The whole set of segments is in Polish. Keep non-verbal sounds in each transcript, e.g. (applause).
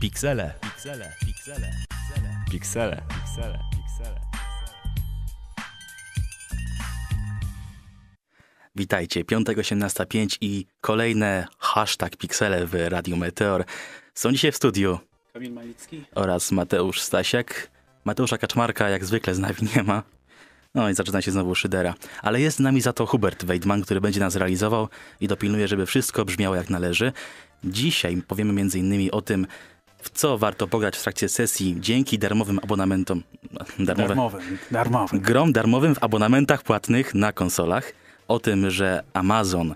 Piksele. Piksele. Piksele. Piksele. Piksele. Piksele. Witajcie, 5.18.5 i kolejne hashtag Piksele w Radiu Meteor. Są dzisiaj w studiu Kamil Malicki. oraz Mateusz Stasiak. Mateusza Kaczmarka jak zwykle z nami nie ma. No i zaczyna się znowu szydera. Ale jest z nami za to Hubert Weidman, który będzie nas realizował i dopilnuje, żeby wszystko brzmiało jak należy. Dzisiaj powiemy m.in. o tym, w co warto pograć w trakcie sesji dzięki darmowym abonamentom. Darmowe. Darmowym, darmowym. Grom darmowym w abonamentach płatnych na konsolach. O tym, że Amazon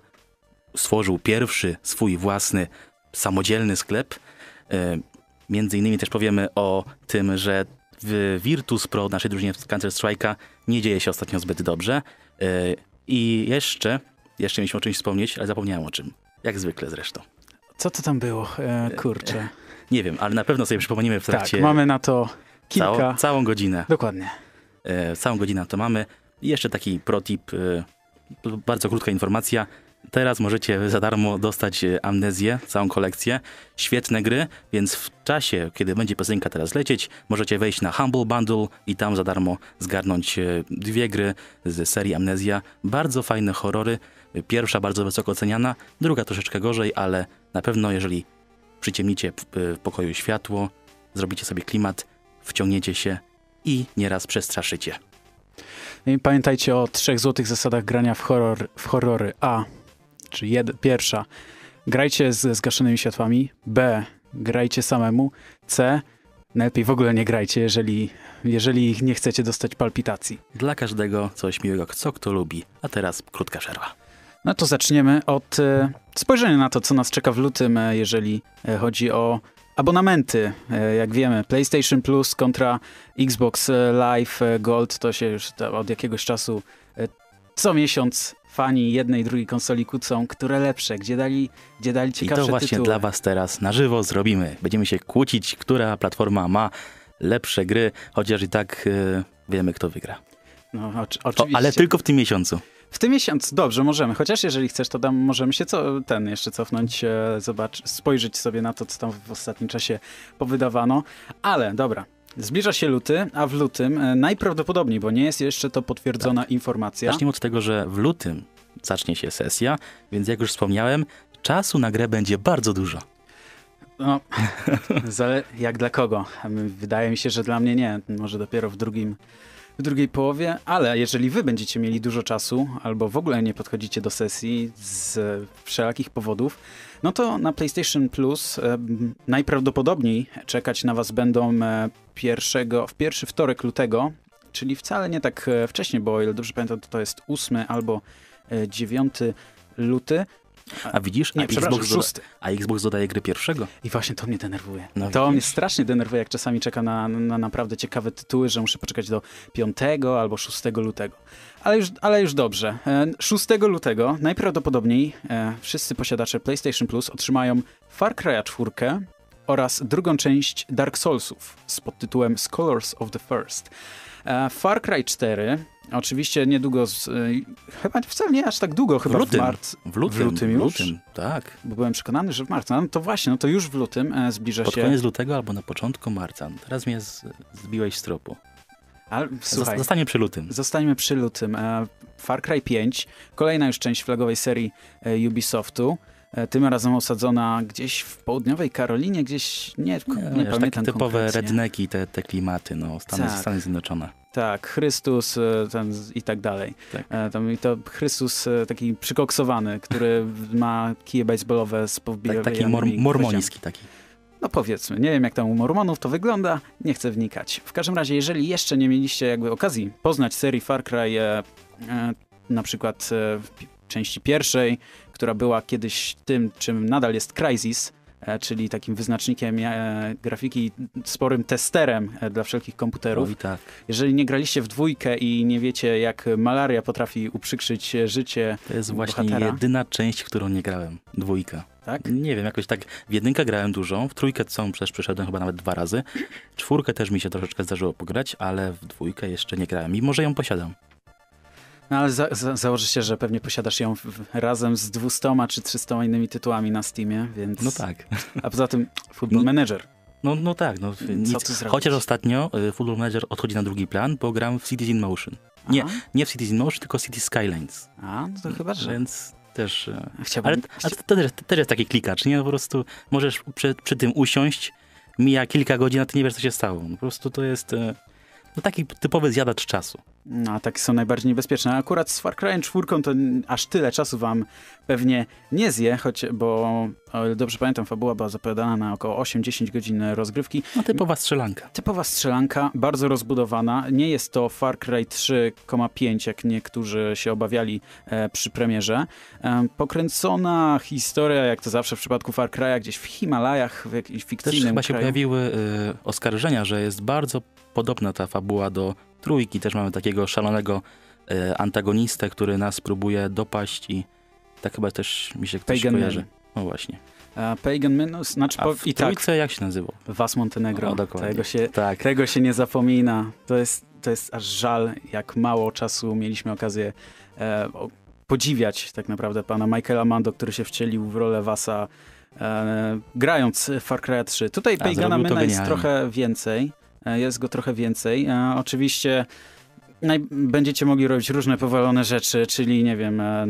stworzył pierwszy swój własny samodzielny sklep. E, Między innymi też powiemy o tym, że w Virtus Pro naszej drużynie w Counter Strike'a nie dzieje się ostatnio zbyt dobrze. E, I jeszcze, jeszcze mieliśmy o czymś wspomnieć, ale zapomniałem o czym. Jak zwykle zresztą. Co to tam było? E, kurczę. Nie wiem, ale na pewno sobie przypomnimy w Tak, trakcie mamy na to kilka. całą, całą godzinę. Dokładnie. E, całą godzinę to mamy. I jeszcze taki protip, e, bardzo krótka informacja. Teraz możecie za darmo dostać e, amnezję, całą kolekcję. Świetne gry, więc w czasie, kiedy będzie piosenka teraz lecieć, możecie wejść na Humble Bundle i tam za darmo zgarnąć e, dwie gry z serii Amnezja. Bardzo fajne horrory. Pierwsza bardzo wysoko oceniana, druga troszeczkę gorzej, ale na pewno jeżeli przyciemnicie w, w pokoju światło, zrobicie sobie klimat, wciągniecie się i nieraz przestraszycie. No I pamiętajcie o trzech złotych zasadach grania w, horror, w horrory. A, czy jed, pierwsza, grajcie z zgaszonymi światłami. B, grajcie samemu. C, najlepiej w ogóle nie grajcie, jeżeli, jeżeli nie chcecie dostać palpitacji. Dla każdego coś miłego, co kto lubi. A teraz krótka przerwa. No to zaczniemy od e, spojrzenia na to, co nas czeka w lutym, e, jeżeli e, chodzi o abonamenty. Jak wiemy, PlayStation Plus kontra Xbox Live Gold to się już od jakiegoś czasu co miesiąc fani jednej i drugiej konsoli kłócą, które lepsze, gdzie dali, gdzie dali I ciekawsze to właśnie tytuły. dla was teraz na żywo zrobimy. Będziemy się kłócić, która platforma ma lepsze gry, chociaż i tak e, wiemy, kto wygra. No, oczy, O, oczywiście. ale tylko w tym miesiącu. W tym miesiącu, dobrze, możemy. Chociaż jeżeli chcesz, to tam możemy się co, ten jeszcze cofnąć, e, zobacz, spojrzeć sobie na to, co tam w ostatnim czasie powydawano. Ale dobra, zbliża się luty, a w lutym e, najprawdopodobniej, bo nie jest jeszcze to potwierdzona informacja. Zacznijmy od tego, że w lutym zacznie się sesja, więc jak już wspomniałem, czasu na grę będzie bardzo dużo. No, (laughs) jak dla kogo? Wydaje mi się, że dla mnie nie. Może dopiero w drugim. W drugiej połowie, ale jeżeli wy będziecie mieli dużo czasu, albo w ogóle nie podchodzicie do sesji z wszelakich powodów, no to na PlayStation Plus e, najprawdopodobniej czekać na was będą e, pierwszego, w pierwszy wtorek lutego, czyli wcale nie tak e, wcześnie, bo o ile dobrze pamiętam, to to jest 8 albo e, 9 luty. A widzisz, Nie, a, Xbox doda- 6. a Xbox dodaje gry pierwszego. I właśnie to mnie denerwuje. No to mnie strasznie denerwuje, jak czasami czekam na, na naprawdę ciekawe tytuły, że muszę poczekać do 5 albo 6 lutego. Ale już, ale już dobrze. E, 6 lutego najprawdopodobniej e, wszyscy posiadacze PlayStation Plus otrzymają Far Cry 4 oraz drugą część Dark Soulsów z podtytułem Scholars of the First. E, Far Cry 4 oczywiście niedługo, z, e, chyba wcale nie aż tak długo, chyba w, lutym. marcu, W lutym, W lutym już? lutym, tak. bo byłem przekonany, że w marcu. No to właśnie, no to już w lutym e, zbliża Pod się... koniec lutego albo na początku marca. Teraz mnie z, zbiłeś z tropu. Ale, słuchaj, Zostanie przy lutym. zostańmy przy lutym. Far Cry 5, kolejna już część flagowej serii Ubisoftu. E, tym razem osadzona gdzieś w południowej Karolinie, gdzieś, nie, nie, Nie, pamiętam takie typowe konkretnie. redneki, te, te klimaty, no, Stany, Tak. Stany Zjednoczone. Tak, Chrystus e, ten, i tak dalej. Tak. E, to Chrystus e, taki przykoksowany, który ma kije baseballowe z Tak, powbijanymi taki mor, mormoński taki. No powiedzmy, nie wiem jak tam u Mormonów to wygląda, nie chcę wnikać. W każdym razie, jeżeli jeszcze nie mieliście jakby okazji poznać serii Far Cry, e, e, na przykład części pierwszej, która była kiedyś tym, czym nadal jest Crysis, e, czyli takim wyznacznikiem e, grafiki, sporym testerem e, dla wszelkich komputerów. Oj, tak. Jeżeli nie graliście w dwójkę i nie wiecie, jak malaria potrafi uprzykrzyć życie, To jest właśnie bohatera. jedyna część, w którą nie grałem. Dwójka. tak? Nie wiem, jakoś tak w jedynkę grałem dużo, w trójkę całą przecież przeszedłem chyba nawet dwa razy. Czwórkę też mi się troszeczkę zdarzyło pograć, ale w dwójkę jeszcze nie grałem, mimo że ją posiadam. No ale za, za, założę się, że pewnie posiadasz ją w, w, razem z 200 czy 300 innymi tytułami na Steamie, więc... No tak. A poza tym Football No. Manager. No, no tak, no nic. Chociaż ostatnio y, Football Manager odchodzi na drugi plan, bo gram w Cities in Motion. Nie, Aha. nie w Cities in Motion, tylko City Skylines. A, no to chyba, że... Więc też... y, Chciałbym... Ale, ale to, to, też, to też jest taki klikacz, nie? No po prostu możesz przy, przy tym usiąść, mija kilka godzin, a ty nie wiesz, co się stało. No, po prostu to jest e, no, taki typowy zjadacz czasu. No, a takie są najbardziej niebezpieczne. A Akurat z Far Cry'em 4 to aż tyle czasu wam pewnie nie zje, choć, bo dobrze pamiętam, fabuła była zapowiadana na około 8-10 godzin rozgrywki. No typowa strzelanka. Typowa strzelanka, bardzo rozbudowana. Nie jest to Far Cry 3,5, jak niektórzy się obawiali e, przy premierze. E, pokręcona historia, jak to zawsze w przypadku Far Cry'a, gdzieś w Himalajach, w jakimś Też fikcyjnym chyba się kraju. pojawiły e, oskarżenia, że jest bardzo podobna ta fabuła do trójki. Też mamy takiego szalonego e, antagonistę, który nas próbuje dopaść i tak chyba też mi się ktoś Pagan kojarzy. Man. No właśnie. E, Pagan Minus, znaczy A w i tak, trójce jak się nazywał? Was Montenegro. O, dokładnie. Tego się, Tak. Tego się nie zapomina. To jest, to jest aż żal, jak mało czasu mieliśmy okazję e, podziwiać tak naprawdę pana Michaela Mando, który się wcielił w rolę Wasa, e, grając Far Cry 3. Tutaj A, Pagana Myna jest trochę więcej. E, jest go trochę więcej. E, oczywiście będziecie mogli robić różne powalone rzeczy, czyli nie wiem, e,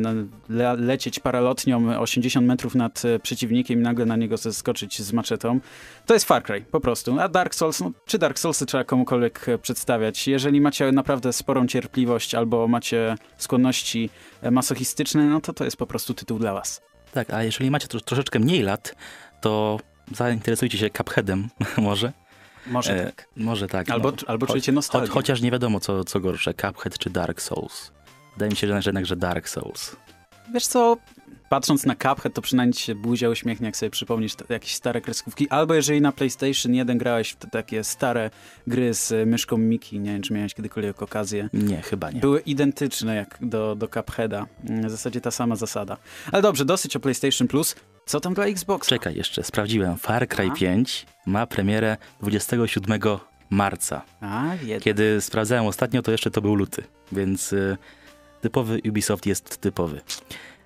le, lecieć paralotnią 80 metrów nad przeciwnikiem i nagle na niego zeskoczyć z maczetą. To jest Far Cry, po prostu. A Dark Souls, no, czy Dark Soulsy trzeba komukolwiek przedstawiać. Jeżeli macie naprawdę sporą cierpliwość albo macie skłonności masochistyczne, no to to jest po prostu tytuł dla was. Tak, a jeżeli macie tro, troszeczkę mniej lat, to zainteresujcie się Cupheadem (laughs) może. Może E, tak. Może tak. Albo, no. albo Cho- czujecie Cho, nostalgię. chociaż nie wiadomo, co, co gorsze, Cuphead czy Dark Souls. Wydaje mi się że jednak, że Dark Souls. Wiesz co, patrząc na Cuphead, to przynajmniej się buzia uśmiechnie, jak sobie przypomnisz jakieś stare kreskówki. Albo jeżeli na PlayStation 1 grałeś w te takie stare gry z y, myszką Miki, nie wiem, czy miałeś kiedykolwiek okazję. Nie, chyba nie. Były identyczne jak do, do Cupheada. Mm, W zasadzie ta sama zasada. Ale dobrze, dosyć o PlayStation Plus. Co tam dla Xboxa? Czekaj jeszcze, sprawdziłem. Far Cry Aha. 5 ma premierę 27 marca. A. Kiedy sprawdzałem ostatnio, to jeszcze to był luty, więc y, typowy Ubisoft jest typowy.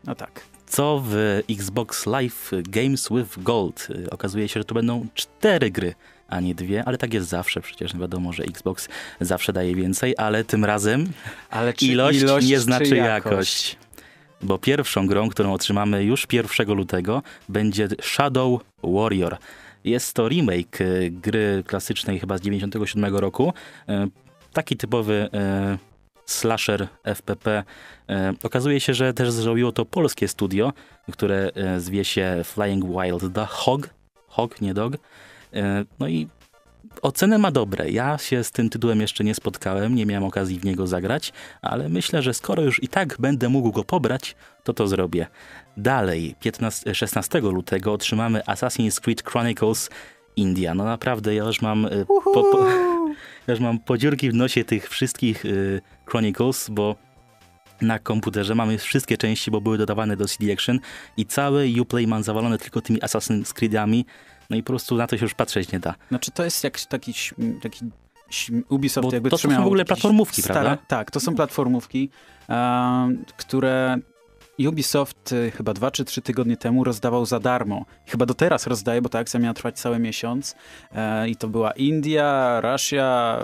No tak. Co w Xbox Live Games with Gold? Y, Okazuje się, że to będą cztery gry, a nie dwie, ale tak jest zawsze. Przecież wiadomo, że Xbox zawsze daje więcej, ale tym razem Ale czy ilość, nie czy znaczy jakość. Bo pierwszą grą, którą otrzymamy już 1 lutego, będzie Shadow Warrior. Jest to remake y, gry klasycznej chyba z 97 roku. Y, Taki typowy y, slasher FPP. Okazuje się, że też zrobiło to polskie studio, które zwie się Flying Wild the Hog. Hog, nie dog. No i Oceny ma dobre. Ja się z tym tytułem jeszcze nie spotkałem, nie miałem okazji w niego zagrać, ale myślę, że skoro już i tak będę mógł go pobrać, to to zrobię. Dalej, 15, 16 lutego otrzymamy Assassin's Creed Chronicles India. No naprawdę, ja już mam, y, po, po, (laughs) ja już mam podziurki w nosie tych wszystkich y, Chronicles, bo na komputerze mamy wszystkie części, bo były dodawane do CD Action i cały Uplay mam zawalone tylko tymi Assassin's Creedami, no i po prostu na to się już patrzeć nie da. Znaczy to jest jak taki, taki Ubisoft Bo jakby to są w ogóle platformówki, prawda? Tak, to są platformówki, które Ubisoft e, chyba dwa czy trzy tygodnie temu rozdawał za darmo. Chyba do teraz rozdaje, bo ta akcja miała trwać cały miesiąc. E, I to była India, Rosja,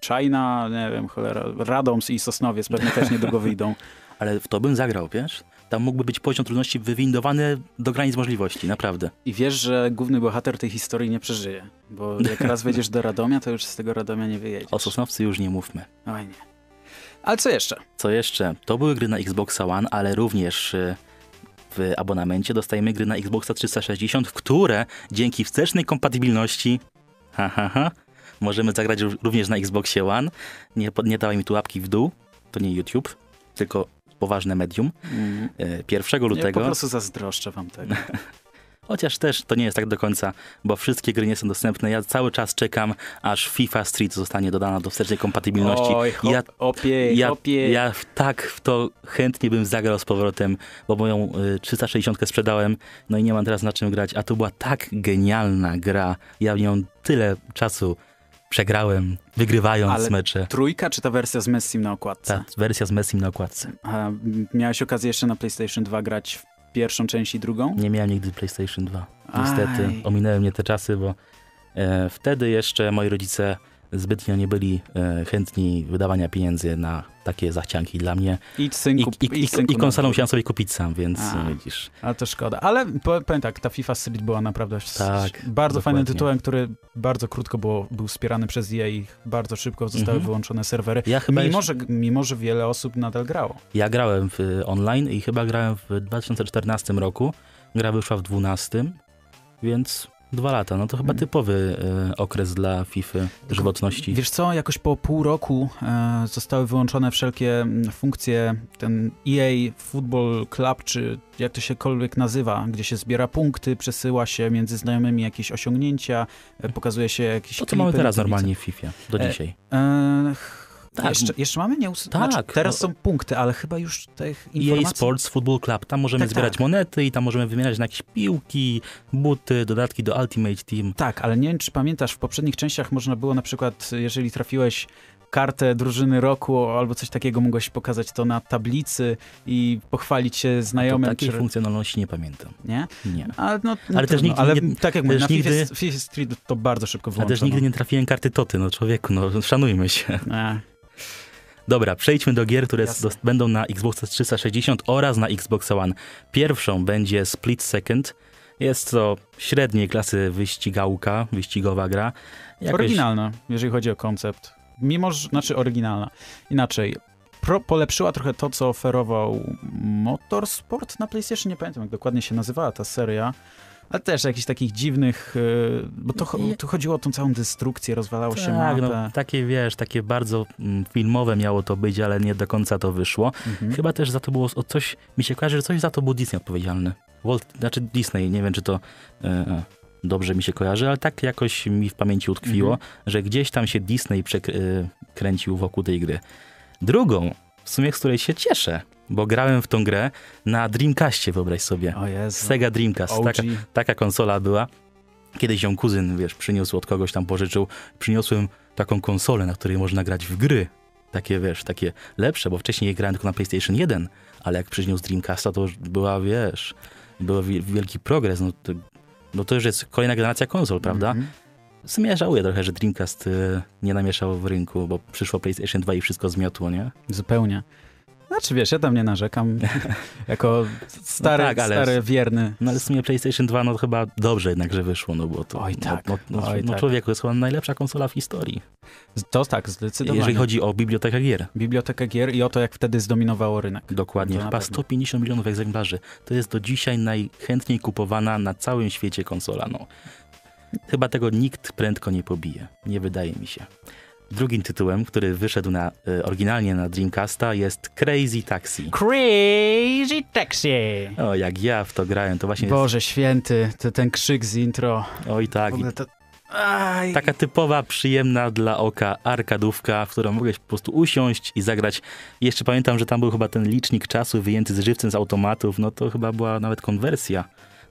China, nie wiem, cholera, Radoms i Sosnowiec pewnie też niedługo wyjdą. (laughs) Ale w to bym zagrał, wiesz? Tam mógłby być poziom trudności wywindowany do granic możliwości, naprawdę. I wiesz, że główny bohater tej historii nie przeżyje, bo jak raz wejdziesz do Radomia, to już z tego Radomia nie wyjedziesz. O Sosnowcy już nie mówmy. Oj nie. Ale co jeszcze? Co jeszcze? To były gry na Xboxa One, ale również y, w abonamencie dostajemy gry na Xboxa 360, w które dzięki wstecznej kompatybilności ha, ha, ha, możemy zagrać ró- również na Xboxie One. Nie, nie dawaj mi tu łapki w dół, to nie YouTube, tylko poważne medium. Mm. Y, 1 Ja lutego po prostu zazdroszczę wam tego. (laughs) Chociaż też to nie jest tak do końca, bo wszystkie gry nie są dostępne. Ja cały czas czekam, aż FIFA Street zostanie dodana do wstecznej kompatybilności. Oj, hop, ja, opiej, ja, opiej. ja tak w to chętnie bym zagrał z powrotem, bo moją y, 360 sprzedałem, no i nie mam teraz na czym grać, a to była tak genialna gra. Ja w nią tyle czasu przegrałem, wygrywając Ale mecze. Trójka czy ta wersja z Messim na okładce? Ta wersja z Messim na okładce. A, miałeś okazję jeszcze na PlayStation 2 grać w pierwszą część i drugą? Nie miałem nigdy PlayStation 2. Niestety, Aj. ominęły mnie te czasy, bo E, wtedy jeszcze moi rodzice zbytnio nie byli e, chętni wydawania pieniędzy na takie zachcianki dla mnie. Idź I, synku, i, i, synku i dwór. musiałem sobie kupić sam, więc A. widzisz. Ale to szkoda. Ale po- powiem tak, ta FIFA Street była naprawdę Tak, bardzo dokładnie. fajnym tytułem, który bardzo krótko było, był wspierany przez EA i bardzo szybko zostały Mhm. wyłączone serwery. Ja chyba Mimo jeszcze, że, mimo, że wiele osób nadal grało. ja grałem w e, online i chyba grałem w 2014 roku. Gra wyszła w 2012, więc dwa lata. No to chyba Mhm. typowy e, okres dla FIFA żywotności. Wiesz co, jakoś po pół roku e, zostały wyłączone wszelkie mm, funkcje, ten EA Football Club, czy jak to się,kolwiek nazywa, gdzie się zbiera punkty, przesyła się między znajomymi jakieś osiągnięcia, e, pokazuje się jakieś To co mamy teraz normalnie w FIFA, do dzisiaj. E, Tak. jeszcze, jeszcze mamy? Nie Tak. Znaczy, teraz są punkty, ale chyba już tych EA informacji... Sports Football Club, tam możemy Tak, zbierać tak. monety i tam możemy wymieniać na jakieś piłki, buty, dodatki do Ultimate Team. Tak, ale nie wiem, czy pamiętasz, w poprzednich częściach można było na przykład, jeżeli trafiłeś kartę drużyny roku albo coś takiego, mogłeś pokazać to na tablicy i pochwalić się To znajomym, takiej czy... funkcjonalności nie pamiętam. Nie? Nie. Ale, no, no Ale też nigdy ale nie- tak jak mówię, na też FIFA, nigdy- FIFA Street to bardzo szybko A wyłączono. też nigdy nie trafiłem karty Toty, no człowieku, no szanujmy się. E, Dobra, przejdźmy do gier, które Jasne. będą na Xbox 360 oraz na Xbox One. Pierwszą będzie Split Second. Jest to średniej klasy wyścigałka, wyścigowa gra. Jakoś- Oryginalna, jeżeli chodzi o koncept. Mimo, że, znaczy oryginalna. Inaczej, pro, polepszyła trochę to, co oferował Motorsport na PlayStation. Nie pamiętam, jak dokładnie się nazywała ta seria. Ale też jakichś takich dziwnych, yy, bo to, tu chodziło o tą całą destrukcję, rozwalało się Tak, mapę. no, takie wiesz, takie bardzo mm, filmowe miało to być, ale nie do końca to wyszło. Mhm. Chyba też za to było o coś, mi się kojarzy, że coś za to był Disney odpowiedzialny. Walt, znaczy Disney, nie wiem czy to e, e, dobrze mi się kojarzy, ale tak jakoś mi w pamięci utkwiło, Mhm. że gdzieś tam się Disney przekręcił wokół tej gry. Drugą, w sumie z której się cieszę, bo grałem w tą grę na Dreamcastie, wyobraź sobie. O Jezu. Sega Dreamcast, taka, taka konsola była. Kiedyś ją kuzyn, wiesz, przyniósł od kogoś tam, pożyczył. Przyniosłem taką konsolę, na której można grać w gry. Takie, wiesz, takie lepsze, bo wcześniej grałem tylko na PlayStation 1, ale jak przyniósł Dreamcasta, to już była, wiesz, był wi- wielki progres. No to, no to już jest kolejna generacja konsol, prawda? Mhm. W sumie żałuję trochę, że Dreamcast y, nie namieszał w rynku, bo przyszło PlayStation 2 i wszystko zmiotło, nie? Zupełnie. Znaczy wiesz, ja tam nie narzekam. (laughs) jako stary, No tak, ale- stary wierny. No ale w sumie PlayStation 2 no chyba dobrze jednak, że wyszło, no bo to... Oj, tak. No, no, no, Oj, no tak. człowieku, jest chyba najlepsza konsola w historii. To tak, zdecydowanie. Jeżeli chodzi o bibliotekę gier. Bibliotekę gier i o to, jak wtedy zdominowało rynek. Dokładnie, To chyba pewno. 150 milionów egzemplarzy. To jest do dzisiaj najchętniej kupowana na całym świecie konsola. No. Chyba tego nikt prędko nie pobije. Nie wydaje mi się. Drugim tytułem, który wyszedł na, e, oryginalnie na Dreamcasta jest Crazy Taxi. Crazy Taxi! O, jak ja w to grałem, to właśnie Boże święty, to ten krzyk z intro. jest... Oj tak, to... Taka typowa, przyjemna dla oka arkadówka, w którą mogłeś po prostu usiąść i zagrać. Jeszcze pamiętam, że tam był chyba ten licznik czasu wyjęty z żywcem z automatów, no to chyba była nawet konwersja.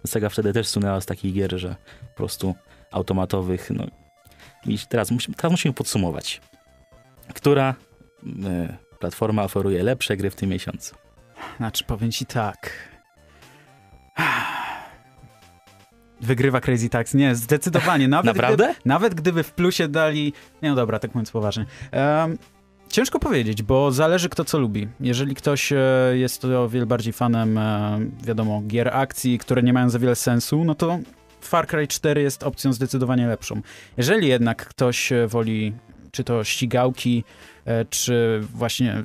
Sega wtedy też sunęła z takich gier, że po prostu automatowych. No. I teraz, musimy, teraz musimy podsumować. Która e, platforma oferuje lepsze gry w tym miesiącu? Znaczy, powiem ci tak. Wygrywa Crazy Taxi. Nie, zdecydowanie. (laughs) Nawet Naprawdę? Gdyby, nawet gdyby w plusie dali... Nie, no dobra, tak mówiąc poważnie. Em, ciężko powiedzieć, bo zależy kto co lubi. Jeżeli ktoś e, jest o wiele bardziej fanem, e, wiadomo, gier akcji, które nie mają za wiele sensu, no to Far Cry 4 jest opcją zdecydowanie lepszą. Jeżeli jednak ktoś e, woli czy to ścigałki, e, czy właśnie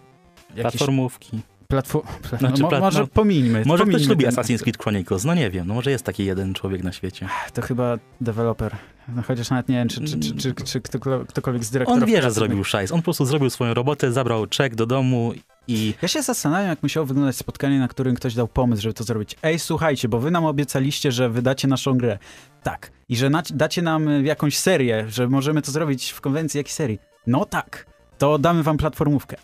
jakieś Platformówki. Platform... Znaczy, mo, plat- może no, pomińmy. Może ktoś pomińmy lubi ten- Assassin's Creed Chronicles, no nie wiem, no może jest taki jeden człowiek na świecie. To chyba deweloper. No chociaż nawet nie wiem, czy, czy, czy, czy, czy ktokolwiek, z dyrektorów... On wie, że zrobił szajs. On po prostu zrobił swoją robotę, zabrał czek do domu i Ja się zastanawiam, jak musiało wyglądać spotkanie, na którym ktoś dał pomysł, żeby to zrobić. Ej, słuchajcie, bo wy nam obiecaliście, że wydacie naszą grę. Tak. I że dacie nam jakąś serię, że możemy to zrobić w konwencji jakiejś serii. No tak. To damy wam platformówkę.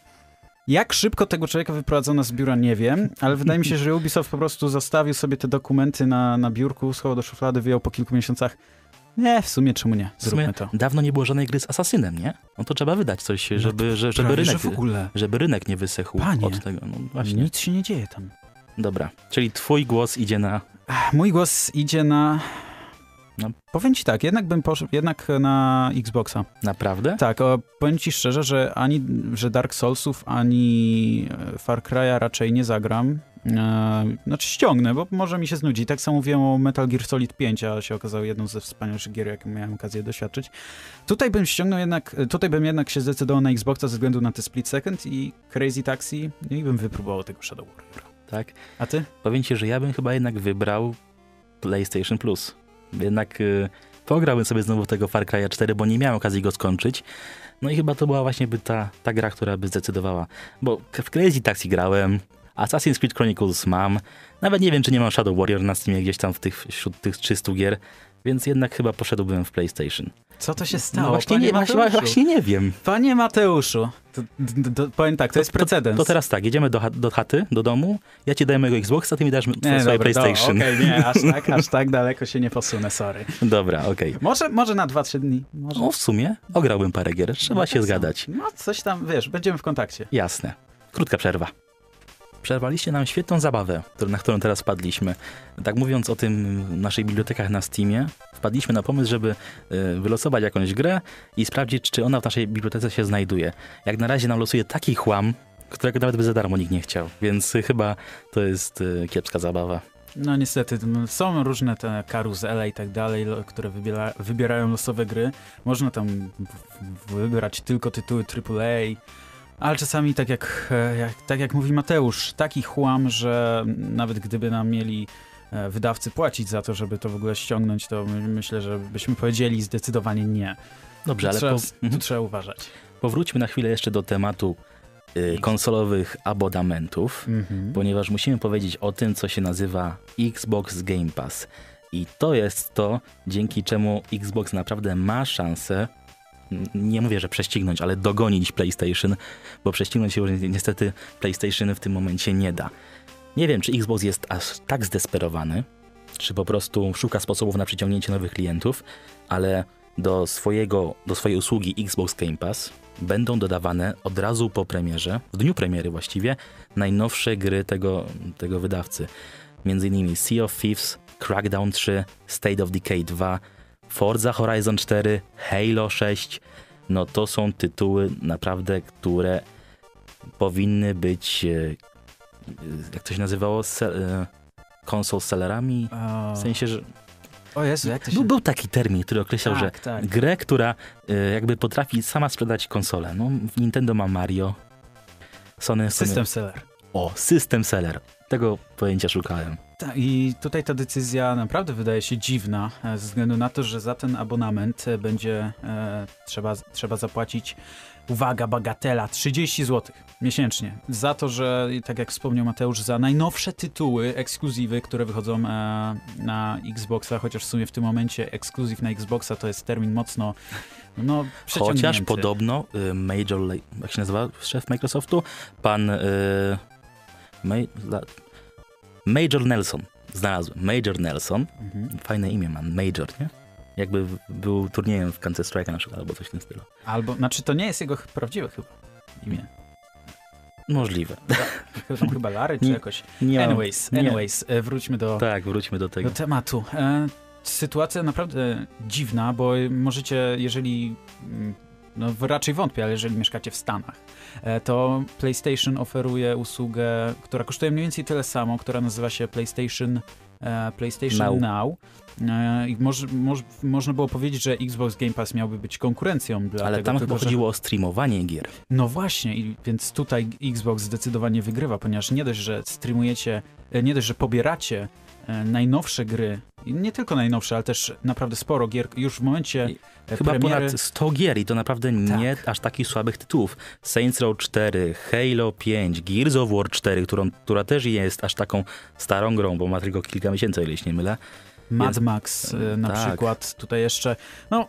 Jak szybko tego człowieka wyprowadzono z biura, nie wiem, ale wydaje mi się, że Ubisoft po prostu zostawił sobie te dokumenty na, na biurku, schował do szuflady, wyjął po kilku miesiącach. Nie, w sumie czemu nie? w sumie Zróbmy to. dawno nie było żadnej gry z Asasynem, nie? No to trzeba wydać coś, żeby, że, żeby, Prawie, że rynek, żeby rynek nie wysechł Panie. od tego. No właśnie. Nic się nie dzieje tam. Dobra, czyli twój głos idzie na... Mój głos idzie na No. Powiem ci tak, jednak bym poszedł jednak na Xboxa. Naprawdę? Tak, o, powiem ci szczerze, że ani że Dark Soulsów, ani e, Far Cry'a raczej nie zagram. E, znaczy ściągnę, bo może mi się znudzi. Tak samo mówiłem o Metal Gear Solid 5, a się okazało jedną ze wspanialszych gier, jakie miałem okazję doświadczyć. Tutaj bym ściągnął jednak, tutaj bym jednak się zdecydował na Xboxa ze względu na te Split Second i Crazy Taxi no i bym wypróbował tego Shadow Warrior. Tak. A ty? Powiem ci, że ja bym chyba jednak wybrał PlayStation Plus. Jednak y, pograłbym sobie znowu tego Far Cry 4, bo nie miałem okazji go skończyć. No i chyba to była właśnie by ta, ta gra, która by zdecydowała. Bo w Crazy Taxi grałem, Assassin's Creed Chronicles mam, nawet nie wiem, czy nie mam Shadow Warrior na Steamie gdzieś tam w tych, wśród tych 300 gier, więc jednak chyba poszedłbym w PlayStation. Co to się stało? No właśnie, nie, właśnie, właśnie nie wiem. Panie Mateuszu, to, to, to, powiem tak, to, jest precedens. To, to, teraz tak, jedziemy do, do chaty, do domu, ja ci daję mojego Xboxa, ty mi dasz nie, swoje PlayStation. Okej, okay, nie, aż (laughs) tak, aż tak daleko się nie posunę, sorry. Dobra, okej. Okay. Może, może na 2-3 dni. Może. No w sumie, ograłbym parę gier, trzeba no, się zgadać. No coś tam, wiesz, będziemy w kontakcie. Jasne. Krótka przerwa. Przerwaliście nam świetną zabawę, na którą teraz wpadliśmy. Tak mówiąc o tym naszych bibliotekach na Steamie, wpadliśmy na pomysł, żeby y, wylosować jakąś grę i sprawdzić, czy ona w naszej bibliotece się znajduje. Jak na razie nam losuje taki chłam, którego nawet by za darmo nikt nie chciał, więc chyba to jest y, kiepska zabawa. No niestety, są różne te karuzele i tak dalej, które wybiera, wybierają losowe gry. Można tam wybrać tylko tytuły AAA, ale czasami, tak jak, e, jak, tak jak mówi Mateusz, taki chłam, że nawet gdyby nam mieli e, wydawcy płacić za to, żeby to w ogóle ściągnąć, to myślę, że byśmy powiedzieli zdecydowanie nie. Dobrze, ale trzeba, po... tu mhm. trzeba uważać. Powróćmy na chwilę jeszcze do tematu y, konsolowych abonamentów, mhm. ponieważ musimy powiedzieć o tym, co się nazywa Xbox Game Pass. I to jest to, dzięki czemu Xbox naprawdę ma szansę nie mówię, że prześcignąć, ale dogonić PlayStation, bo prześcignąć się już niestety PlayStation w tym momencie nie da. Nie wiem, czy Xbox jest aż tak zdesperowany, czy po prostu szuka sposobów na przyciągnięcie nowych klientów, ale do, swojego, do swojej usługi Xbox Game Pass będą dodawane od razu po premierze, w dniu premiery właściwie, najnowsze gry tego, tego wydawcy. Między innymi Sea of Thieves, Crackdown 3, State of Decay 2, Forza Horizon 4, Halo 6, no to są tytuły naprawdę, które powinny być, e, jak to się nazywało, se, console sellerami, w sensie, że o Jezu, jak to się... był, był taki termin, który określał, tak, że tak. grę, która e, jakby potrafi sama sprzedać konsolę. No, Nintendo ma Mario, Sony... System seller. O, system seller. Tego pojęcia szukałem. I tutaj ta decyzja naprawdę wydaje się dziwna, e, ze względu na to, że za ten abonament e, będzie e, trzeba, trzeba zapłacić, uwaga, bagatela, 30 zł miesięcznie. Za to, że, tak jak wspomniał Mateusz, za najnowsze tytuły, ekskluzywy, które wychodzą e, na Xboxa, chociaż w sumie w tym momencie ekskluzyw na Xboxa to jest termin mocno no, Chociaż podobno y, Major, jak się nazywa szef Microsoftu? Pan... Y, Major Nelson. Znalazłem. Major Nelson. Mhm. Fajne imię mam. Major, nie? Jakby był turniejem w Counter Strike na przykład, albo coś w tym stylu. Albo, znaczy to nie jest jego prawdziwe chyba imię. Możliwe. Chyba, chyba Lary czy jakoś. Nie, anyways, anyways, nie. wróćmy do Tak, wróćmy do tego. Do tematu. E, sytuacja naprawdę dziwna, bo możecie, jeżeli mm, no raczej wątpię, ale jeżeli mieszkacie w Stanach, e, to PlayStation oferuje usługę, która kosztuje mniej więcej tyle samo, która nazywa się PlayStation, e, PlayStation Now. Now. E, I moż, moż, można było powiedzieć, że Xbox Game Pass miałby być konkurencją dla Ale tego, tam chyba chodziło o streamowanie gier. No właśnie, i, więc tutaj Xbox zdecydowanie wygrywa, ponieważ nie dość, że streamujecie, nie dość, że pobieracie najnowsze gry, nie tylko najnowsze, ale też naprawdę sporo gier już w momencie E, Chyba premiery... ponad 100 gier i to naprawdę tak. nie aż takich słabych tytułów. Saints Row 4, Halo 5, Gears of War 4, którą, która też jest aż taką starą grą, bo ma tylko kilka miesięcy, o ile się nie mylę. Mad Max e, na tak. przykład, tutaj jeszcze, no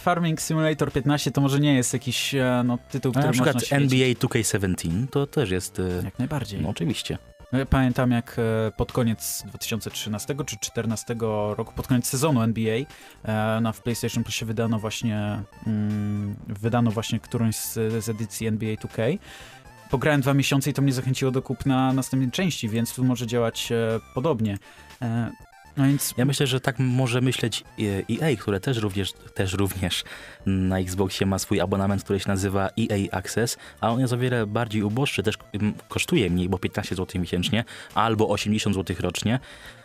Farming Simulator 15 to może nie jest jakiś e, no, tytuł, który Na przykład NBA 2K17 to też jest... Jak najbardziej. No, oczywiście. No, pamiętam jak e, pod koniec 2013 czy 2014 roku, pod koniec sezonu NBA e, na w PlayStation Plusie wydano właśnie mm, wydano właśnie którąś z, z edycji NBA 2K. Pograłem dwa miesiące i to mnie zachęciło do kupna następnej części, więc tu może działać e, podobnie. No więc Ja myślę, że tak może myśleć EA, które też również, też również na Xboxie ma swój abonament, który się nazywa EA Access, a on jest o wiele bardziej uboższy, też kosztuje mniej, bo 15 zł miesięcznie, albo 80 zł rocznie.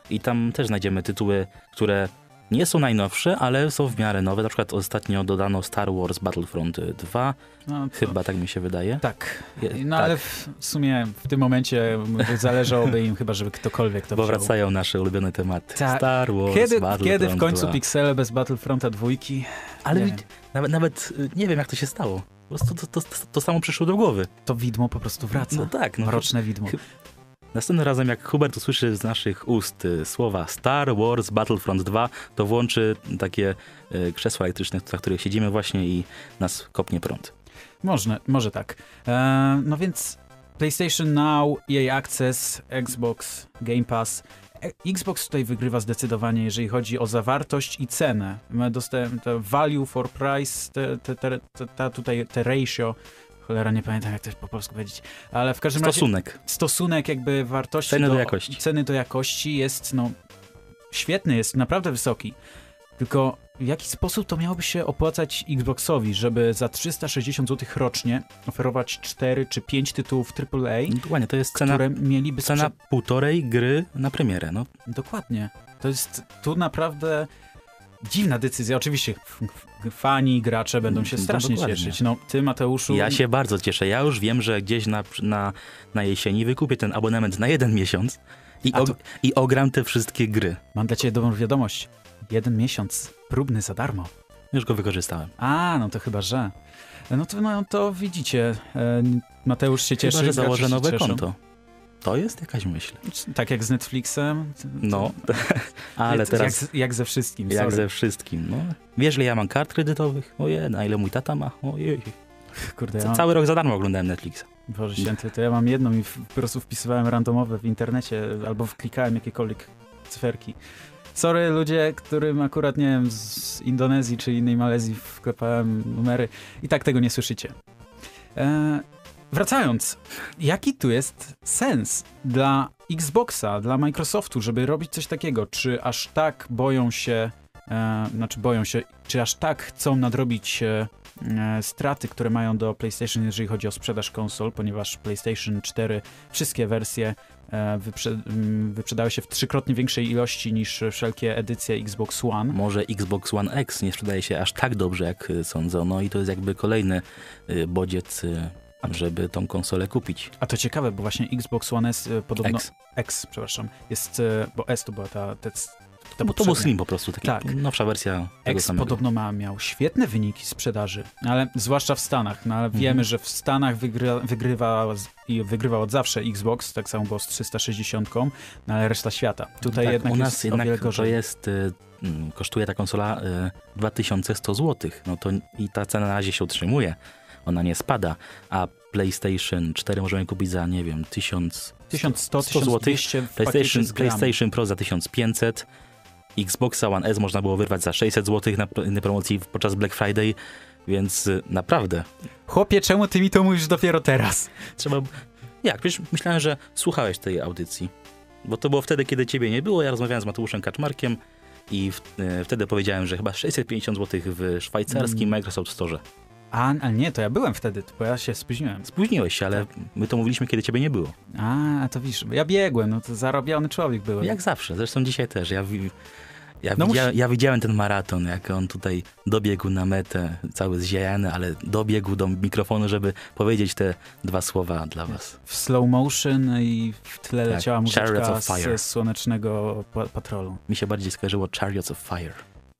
I tam też znajdziemy tytuły, które nie są najnowsze, ale są w miarę nowe. Na przykład ostatnio dodano Star Wars Battlefront 2, no, to- chyba tak mi się wydaje. Tak. No tak. ale w sumie w tym momencie zależałoby im chyba, żeby ktokolwiek to Bo wziął. wracają nasze ulubione tematy. Tak. Star Wars, Kiedy, Battlefront kiedy w końcu 2. piksele bez Battlefronta dwójki? Ale Nie nawet, nawet y, nie wiem, jak to się stało. Po prostu to, to, to, to samo przyszło do głowy. To widmo po prostu wraca. No tak, no. Mroczne widmo. Następnym razem, jak Hubert usłyszy z naszych ust y, słowa Star Wars Battlefront 2, to włączy takie y, krzesła elektryczne, na których siedzimy właśnie i nas kopnie prąd. Można, może tak. E, no więc PlayStation Now, EA Access, Xbox, Game Pass. E, Xbox tutaj wygrywa zdecydowanie, jeżeli chodzi o zawartość i cenę. To value for price, te, te, te, ta tutaj te ratio, cholera nie pamiętam jak to po polsku powiedzieć, ale w każdym razie Stosunek. stosunek jakby wartości Ceny do jakości. ceny do jakości jest no świetny, jest naprawdę wysoki. Tylko w jaki sposób to miałoby się opłacać Xboxowi, żeby za 360 zł rocznie oferować 4 czy 5 tytułów AAA, Dokładnie, to jest cena, które mieliby cena sprze- półtorej gry na premierę. No, Dokładnie. To jest tu naprawdę dziwna decyzja. Oczywiście fani, gracze będą się No, strasznie dokładnie. cieszyć. No, ty Mateuszu... ja się bardzo cieszę. Ja już wiem, że gdzieś na, na, na jesieni wykupię ten abonament na jeden miesiąc i, A og- to- i ogram te wszystkie gry. Mam dla ciebie dobrą wiadomość. Jeden miesiąc próbny za darmo. Już go wykorzystałem. A, no to chyba, że. No to, no, to widzicie, e, Mateusz się cieszy. Chyba, że założę nowe cieszą. konto. To jest jakaś myśl. Tak jak z Netflixem. No, (laughs) ale jak, teraz Jak, jak ze wszystkim, jak sorry. ze wszystkim. No. Wiesz, ile ja mam kart kredytowych? Ojej, na ile mój tata ma? Ojej. Kurde, ja mam, Cały rok za darmo oglądałem Netflixa. Boże święty, to ja mam jedną i po prostu wpisywałem randomowe w internecie albo wklikałem jakiekolwiek cyferki. Sorry ludzie, którym akurat, nie wiem, z Indonezji czy innej Malezji wklepałem numery i tak tego nie słyszycie. E, wracając, jaki tu jest sens dla Xboxa, dla Microsoftu, żeby robić coś takiego? Czy aż tak boją się, e, znaczy boją się, czy aż tak chcą nadrobić e, e, straty, które mają do PlayStation, jeżeli chodzi o sprzedaż konsol, ponieważ PlayStation 4, wszystkie wersje e, wyprze m, wyprzedały się w trzykrotnie większej ilości niż wszelkie edycje Xbox One. Może Xbox One X nie sprzedaje się aż tak dobrze, jak y, sądzono i to jest jakby kolejny y, bodziec, żeby tą konsolę kupić. A to ciekawe, bo właśnie Xbox One S e, podobno... X. X, przepraszam, jest, e, bo S to była ta... ta, ta To, bo to był. Slim po prostu, taki Tak. nowsza wersja tego X samego. podobno ma, miał świetne wyniki sprzedaży, ale zwłaszcza w Stanach. No, ale Mhm. wiemy, że w Stanach wygrywa, wygrywa wygrywał od zawsze Xbox, tak samo było z 360, no, ale reszta świata. Tutaj tak, jednak u nas jest jednak to jest, mm, kosztuje ta konsola y, 2100 zł. No to i ta cena na razie się utrzymuje. Ona nie spada, a PlayStation 4 możemy kupić za, nie wiem, 1000, 1100, 100 złotych. 1200 w pakiecie PlayStation. PlayStation Pro za 1500, Xboxa One S można było wyrwać za 600 zł na, na promocji podczas Black Friday, więc y, naprawdę Chłopie, czemu ty mi to mówisz dopiero teraz? trzeba... Jak? Przecież myślałem, że słuchałeś tej audycji, bo to było wtedy, kiedy ciebie nie było, ja rozmawiałem z Mateuszem Kaczmarkiem i w, y, wtedy powiedziałem, że chyba 650 zł w szwajcarskim Mm. Microsoft Store. A, ale nie, to ja byłem wtedy, bo ja się spóźniłem. Spóźniłeś się, ale my to mówiliśmy, kiedy ciebie nie było. A, to widzisz, ja biegłem, no to zarobiony człowiek byłem. Jak zawsze, zresztą dzisiaj też. Ja, ja, No widzia, musi- ja widziałem ten maraton, jak on tutaj dobiegł na metę, cały zziajany, ale dobiegł do mikrofonu, żeby powiedzieć te dwa słowa dla was. W slow motion i w tle Tak, leciała muzyczka Fire. z słonecznego pa patrolu. Mi się bardziej skojarzyło Chariots of Fire.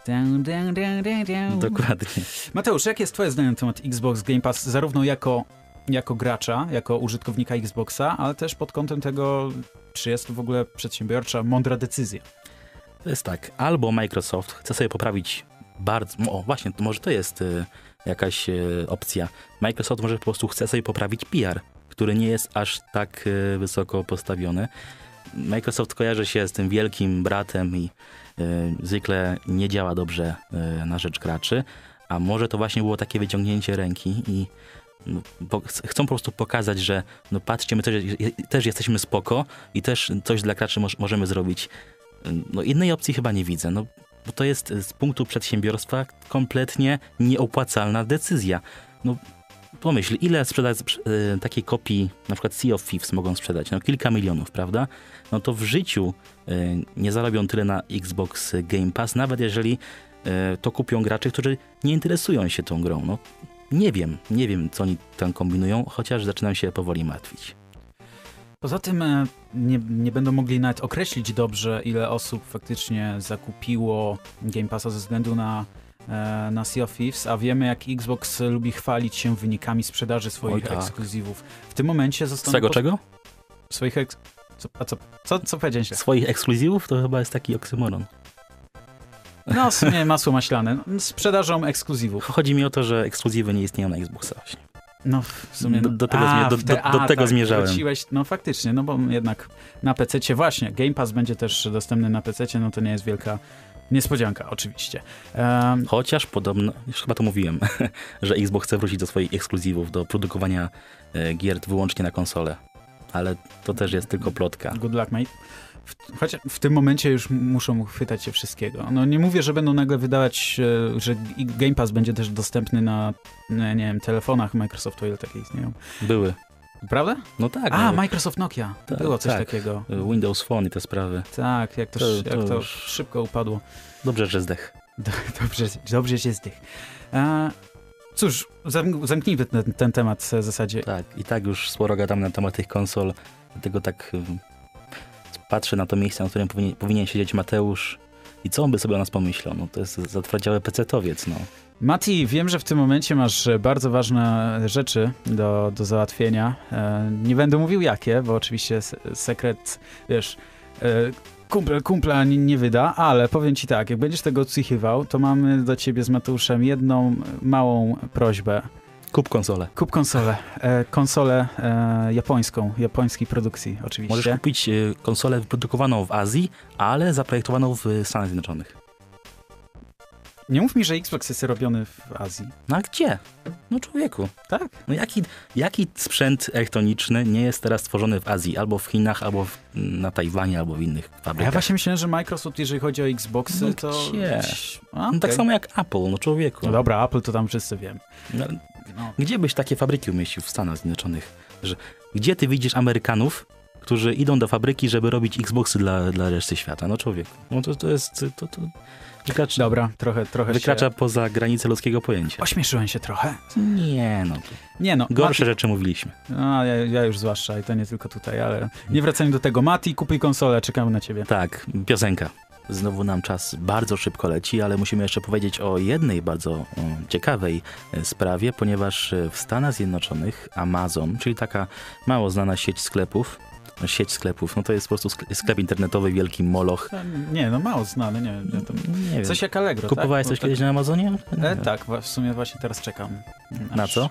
Dun, dun, dun, dun, dun. Dokładnie. Mateusz, jakie jest twoje zdanie na temat Xbox Game Pass, zarówno jako, jako gracza, jako użytkownika Xboxa, ale też pod kątem tego, czy jest to w ogóle przedsiębiorcza, mądra decyzja? To jest tak, albo Microsoft chce sobie poprawić bardzo, o właśnie, to może to jest y, jakaś y, opcja. Microsoft może po prostu chce sobie poprawić PR, który nie jest aż tak y, wysoko postawiony. Microsoft kojarzy się z tym wielkim bratem i zwykle nie działa dobrze y, na rzecz graczy, a może to właśnie było takie wyciągnięcie ręki i no, chcą po prostu pokazać, że no patrzcie, my też, też jesteśmy spoko i też coś dla graczy moż, możemy zrobić No innej opcji chyba nie widzę, no bo to jest z punktu przedsiębiorstwa kompletnie nieopłacalna decyzja. No pomyśl, ile sprzedać y, takiej kopii, na przykład Sea of Thieves mogą sprzedać? No kilka milionów, prawda? No to w życiu y, nie zarobią tyle na Xbox Game Pass, nawet jeżeli y, to kupią gracze, którzy nie interesują się tą grą. No nie wiem, nie wiem, co oni tam kombinują, chociaż zaczynam się powoli martwić. Poza tym e, nie, nie będą mogli nawet określić dobrze, ile osób faktycznie zakupiło Game Passa ze względu na, e, na Sea of Thieves, a wiemy, jak Xbox lubi chwalić się wynikami sprzedaży swoich tak. ekskluzywów. W tym momencie zostaną... Swego pod- czego? Swoich eks... Co, a co, co, co powiedziałeś? Swoich ekskluzywów to chyba jest taki oksymoron. No, w sumie masło maślane. No, Sprzedażą ekskluzywów. Chodzi mi o to, że ekskluzywy nie istnieją na Xboxa właśnie. No, w sumie... Do- do tego zmie- do- w te- do- do tego tak, zmierzałem. wróciłeś, no faktycznie, no bo jednak na PC właśnie, Game Pass będzie też dostępny na PC, no to nie jest wielka niespodzianka, oczywiście. Em, Chociaż podobno, już chyba to mówiłem, (laughs) że Xbox chce wrócić do swoich ekskluzywów, do produkowania e, gier wyłącznie na konsolę. Ale to też jest tylko plotka. good luck, mate. W, choć w tym momencie już muszą chwytać się wszystkiego. No nie mówię, że będą nagle wydawać, e, że Game Pass będzie też dostępny na, na nie wiem, telefonach Microsoftu, ile takie istnieją. Były. Prawda? No tak. A, no, Microsoft Nokia. Tak, Było coś tak. takiego. Windows Phone i te sprawy. Tak, jak to, To- jak to to już- szybko upadło. Dobrze, że zdech. Dobrze, dobrze się zdych. E, cóż, zamk- zamknijmy ten, ten temat w zasadzie. Tak, i tak już sporo gadam na temat tych konsol, dlatego tak ym, patrzę na to miejsce, na którym powinien, powinien siedzieć Mateusz i co on by sobie o nas pomyślał? No to jest zatwardziały pecetowiec, no. Mati, wiem, że w tym momencie masz e, bardzo ważne rzeczy do, do załatwienia. E, nie będę mówił jakie, bo oczywiście sekret, wiesz, e, kumpel kumpla nie, nie wyda, ale powiem ci tak, jak będziesz tego odsłuchiwał, to mamy do ciebie z Mateuszem jedną małą prośbę. Kup konsolę. Kup konsolę. E, konsolę e, japońską, japońskiej produkcji oczywiście. Możesz kupić y, konsolę wyprodukowaną w Azji, ale zaprojektowaną w Stanach Zjednoczonych. Nie mów mi, że Xbox jest robiony w Azji. No a gdzie? No człowieku. Tak? No jaki, jaki sprzęt elektroniczny nie jest teraz tworzony w Azji? Albo w Chinach, albo w, na Tajwanie, albo w innych A ja fabrykach. właśnie myślałem, że Microsoft, jeżeli chodzi o Xboxy, No to... gdzie? A, no, tak samo jak Apple, no człowieku. No dobra, Apple to tam wszyscy wiem. No, No. Gdzie byś takie fabryki umieścił w Stanach Zjednoczonych? Że, gdzie ty widzisz Amerykanów, którzy idą do fabryki, żeby robić Xboxy dla, dla reszty świata? No człowieku. No to, to jest... To, to wykracza, Dobra, trochę, trochę wykracza się... poza granice ludzkiego pojęcia. Ośmieszyłem się trochę. Nie no. Nie no, Gorsze Mati... rzeczy mówiliśmy. A, ja, ja już zwłaszcza i to nie tylko tutaj, ale nie wracajmy do tego. Mati, kupuj konsolę, czekamy na ciebie. Tak, piosenka. Znowu nam czas bardzo szybko leci, ale musimy jeszcze powiedzieć o jednej bardzo o, ciekawej e, sprawie, ponieważ e, w Stanach Zjednoczonych Amazon, czyli taka mało znana sieć sklepów, no sieć sklepów, no to jest po prostu sk- sklep internetowy, wielki moloch. Nie, no mało znany, nie wiem. To... Nie wiem. Coś jak Allegro, Kupowałeś tak? coś Bo tak- kiedyś na Amazonie? E, tak, w sumie właśnie teraz czekam. Na Aż- co?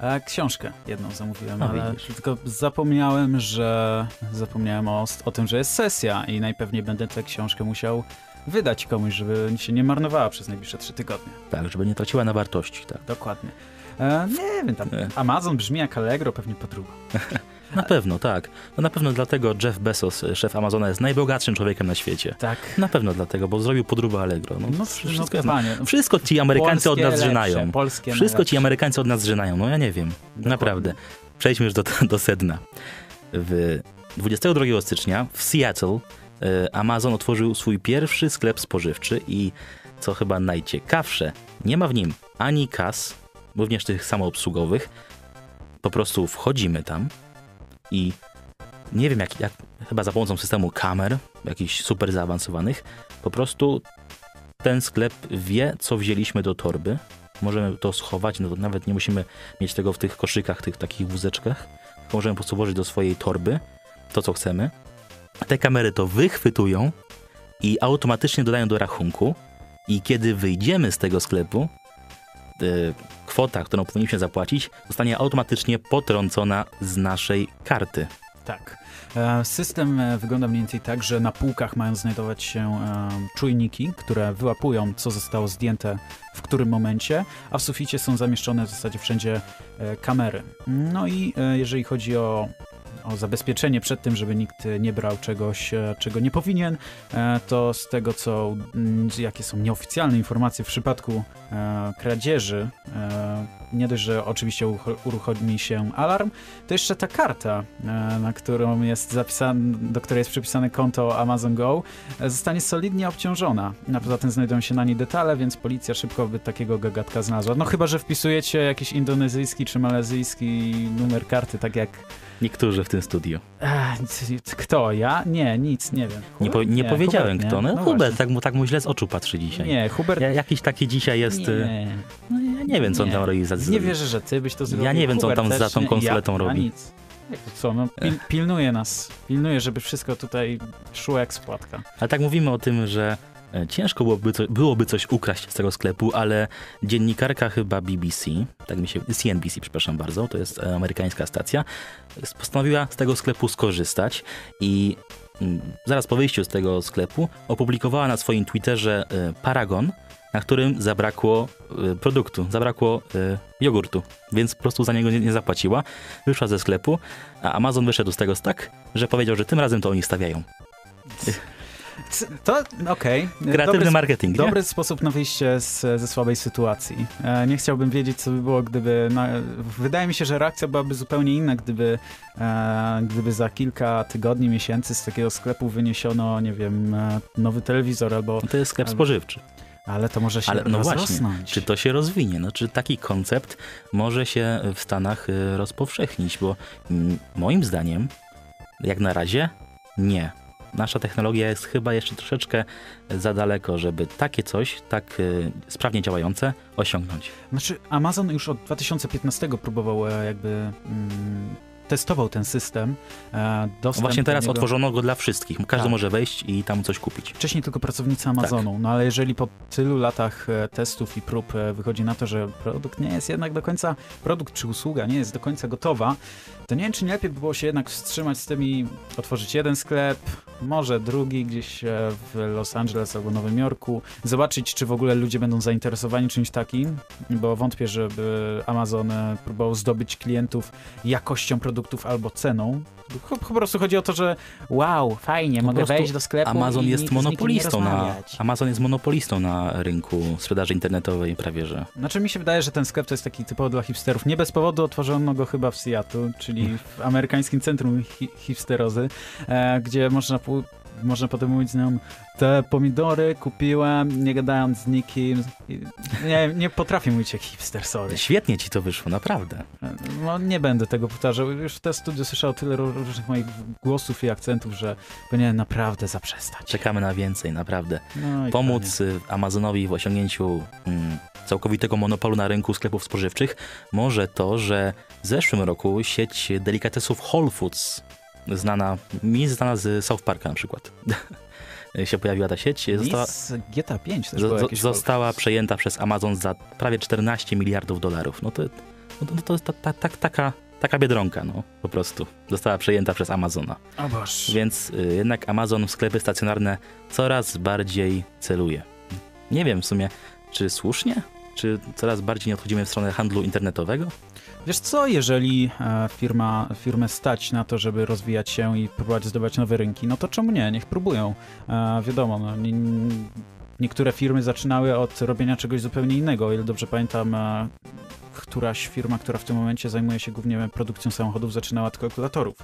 E, książkę jedną zamówiłem, No, ale widzisz. tylko zapomniałem, że zapomniałem o, o tym, że jest sesja i najpewniej będę tę książkę musiał wydać komuś, żeby się nie marnowała przez najbliższe trzy tygodnie. Tak, żeby nie traciła na wartości. Tak. Dokładnie. E, nie wiem, tam E. Amazon brzmi jak Allegro, pewnie podruba. (laughs) Na pewno, tak. No na pewno dlatego Jeff Bezos, szef Amazona, jest najbogatszym człowiekiem na świecie. Tak. Na pewno dlatego, bo zrobił podróbę Allegro. No, No, wszystko, no, panie, no, wszystko ci Amerykańcy od nas żynają. Wszystko ci najlepsze. Amerykańcy od nas żynają. No ja nie wiem. Naprawdę. Przejdźmy już do, (laughs) do sedna. W 22 stycznia w Seattle e, Amazon otworzył swój pierwszy sklep spożywczy i co chyba najciekawsze, nie ma w nim ani kas, również tych samoobsługowych. Po prostu wchodzimy tam i nie wiem jak, jak chyba za pomocą systemu kamer, jakichś super zaawansowanych, po prostu ten sklep wie, co wzięliśmy do torby. Możemy to schować, no nawet nie musimy mieć tego w tych koszykach, tych takich wózeczkach. Możemy po prostu włożyć do swojej torby to, co chcemy. Te kamery to wychwytują i automatycznie dodają do rachunku. I kiedy wyjdziemy z tego sklepu, y, kwota, którą powinniśmy zapłacić, zostanie automatycznie potrącona z naszej karty. Tak. E, System e, wygląda mniej więcej tak, że na półkach mają znajdować się e, czujniki, które wyłapują, co zostało zdjęte w którym momencie, a w suficie są zamieszczone w zasadzie wszędzie kamery. No i jeżeli chodzi o o zabezpieczenie przed tym, żeby nikt nie brał czegoś, e, czego nie powinien, e, to z tego, co, mm, jakie są nieoficjalne informacje w przypadku e, kradzieży, nie dość, że oczywiście ucho- uruchomi się alarm, to jeszcze ta karta, na którą jest zapisane, do której jest przypisane konto Amazon Go, zostanie solidnie obciążona. A poza tym znajdują się na niej detale, więc policja szybko by takiego gagatka znalazła. No chyba, że wpisujecie jakiś indonezyjski czy malezyjski numer karty, tak jak... Niektórzy w tym studiu. Kto? Ja? Nie, nic, nie wiem. Nie, po, nie, powiedziałem Hubert, kto. nie? No, No Hubert, tak mu, tak mu źle z oczu patrzy dzisiaj. Nie, Hubert... Ja, jakiś taki dzisiaj jest... y, Nie, No, ja nie wiem, co on Nie. tam robi. Za, nie wierzę, że ty byś to zrobił. Ja nie wiem, co on Hubert tam za tą nie. konsoletą ja, robi. Nic. Jak to co? No, pil, pilnuje nas. Pilnuje, żeby wszystko tutaj szło jak spłatka. Ale tak mówimy o tym, że ciężko byłoby, co, byłoby coś ukraść z tego sklepu, ale dziennikarka chyba BBC, tak mi się, CNBC, przepraszam bardzo, to jest e, amerykańska stacja, postanowiła z tego sklepu skorzystać i mm, zaraz po wyjściu z tego sklepu opublikowała na swoim Twitterze e, paragon, na którym zabrakło e, produktu, zabrakło e, jogurtu, więc po prostu za niego nie, nie zapłaciła. Wyszła ze sklepu, a Amazon wyszedł z tego tak, że powiedział, że tym razem to oni stawiają. To okej. Kreatywny Dobry, marketing, nie? dobry sposób na wyjście z, ze słabej sytuacji. E, nie chciałbym wiedzieć, co by było, gdyby... Na, wydaje mi się, że reakcja byłaby zupełnie inna, gdyby, e, gdyby za kilka tygodni, miesięcy z takiego sklepu wyniesiono, nie wiem, e, nowy telewizor albo... No to jest sklep Ale- spożywczy. Ale to może się Ale no właśnie, czy to się rozwinie? No, czy taki koncept może się w Stanach y, rozpowszechnić? Bo mm, moim zdaniem, jak na razie, nie. Nasza technologia jest chyba jeszcze troszeczkę za daleko, żeby takie coś, tak y, sprawnie działające, osiągnąć. Znaczy, Amazon już od 2015 próbował e, jakby mm, testował ten system. E, dostęp Właśnie teraz niego- otworzono go dla wszystkich. Każdy Tak. może wejść i tam coś kupić. Wcześniej tylko pracownicy Amazonu, no ale jeżeli po tylu latach e, testów i prób e, wychodzi na to, że produkt nie jest jednak do końca, produkt czy usługa nie jest do końca gotowa, to nie wiem, czy nie lepiej by było się jednak wstrzymać z tym i otworzyć jeden sklep, może drugi gdzieś w Los Angeles albo Nowym Jorku, zobaczyć, czy w ogóle ludzie będą zainteresowani czymś takim, bo wątpię, żeby Amazon próbował zdobyć klientów jakością produktów albo ceną. Po, prostu chodzi o to, że wow, fajnie, Po mogę wejść do sklepu Amazon i jest monopolistą na. Amazon jest monopolistą na rynku sprzedaży internetowej prawie, że. Znaczy mi się wydaje, że ten sklep to jest taki typowy dla hipsterów. Nie bez powodu otworzono go chyba w Seattle, czyli w amerykańskim centrum hi hipsterozy, e, gdzie można, można potem mówić z nią te pomidory kupiłem, nie gadając z nikim. Nie, nie potrafię mówić jak hipster, sorry. Świetnie ci to wyszło, naprawdę. No, nie będę tego powtarzał. Już w te studio słyszałem tyle ró- różnych moich głosów i akcentów, że powinienem naprawdę zaprzestać. Czekamy na więcej, naprawdę. No Pomóc y, Amazonowi w osiągnięciu mm, całkowitego monopolu na rynku sklepów spożywczych może to, że w zeszłym roku sieć delikatesów Whole Foods, znana, mi znana z South Parka na przykład, (laughs) się pojawiła ta sieć, została, z GTA 5 też jakieś została przejęta przez Amazon za prawie 14 miliardów dolarów. No to, no to, to jest ta, ta, ta, taka, taka biedronka, no po prostu. Została przejęta przez Amazona. O Boż. Więc y, jednak Amazon w sklepy stacjonarne coraz bardziej celuje. Nie wiem w sumie, czy słusznie? Czy coraz bardziej nie odchodzimy w stronę handlu internetowego? Wiesz co, jeżeli e, firma, firmę stać na to, żeby rozwijać się i próbować zdobywać nowe rynki, no to czemu nie? Niech próbują. E, wiadomo, no, nie, niektóre firmy zaczynały od robienia czegoś zupełnie innego. O ile dobrze pamiętam, e, któraś firma, która w tym momencie zajmuje się głównie produkcją samochodów, zaczynała od kalkulatorów.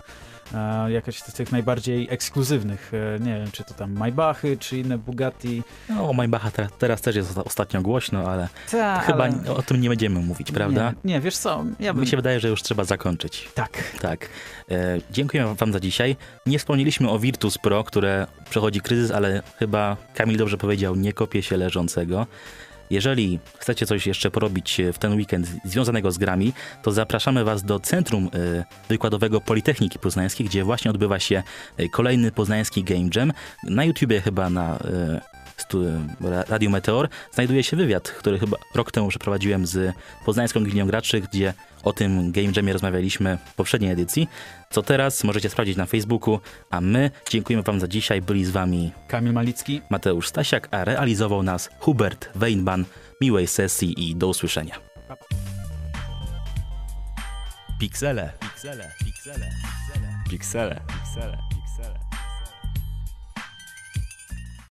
E, jakaś z tych najbardziej ekskluzywnych. E, nie wiem, czy to tam Maybachy, czy inne Bugatti. No, o Maybacha teraz, teraz też jest ostatnio głośno, ale Ta, chyba ale- o tym nie będziemy mówić, prawda? Nie, nie, wiesz co, ja bym... Mi się wydaje, że już trzeba zakończyć. Tak. Tak. E, dziękujemy Wam za dzisiaj. Nie wspomnieliśmy o Virtus Pro, które przechodzi kryzys, ale chyba Kamil dobrze powiedział, nie kopie się leżącego. Jeżeli chcecie coś jeszcze porobić w ten weekend związanego z grami, to zapraszamy Was do Centrum e, Wykładowego Politechniki Poznańskiej, gdzie właśnie odbywa się e, kolejny poznański Game Jam. Na YouTubie chyba na Radio Meteor znajduje się wywiad, który chyba rok temu przeprowadziłem z Poznańską Gilnią Graczy, gdzie o tym Game Jamie rozmawialiśmy w poprzedniej edycji, co teraz możecie sprawdzić na Facebooku, a my dziękujemy Wam za dzisiaj. Byli z Wami Kamil Malicki. Mateusz Stasiak, a realizował nas Hubert Weinban. Miłej sesji i do usłyszenia. Piksele. Piksele. Piksele. Piksele. Piksele. Piksele.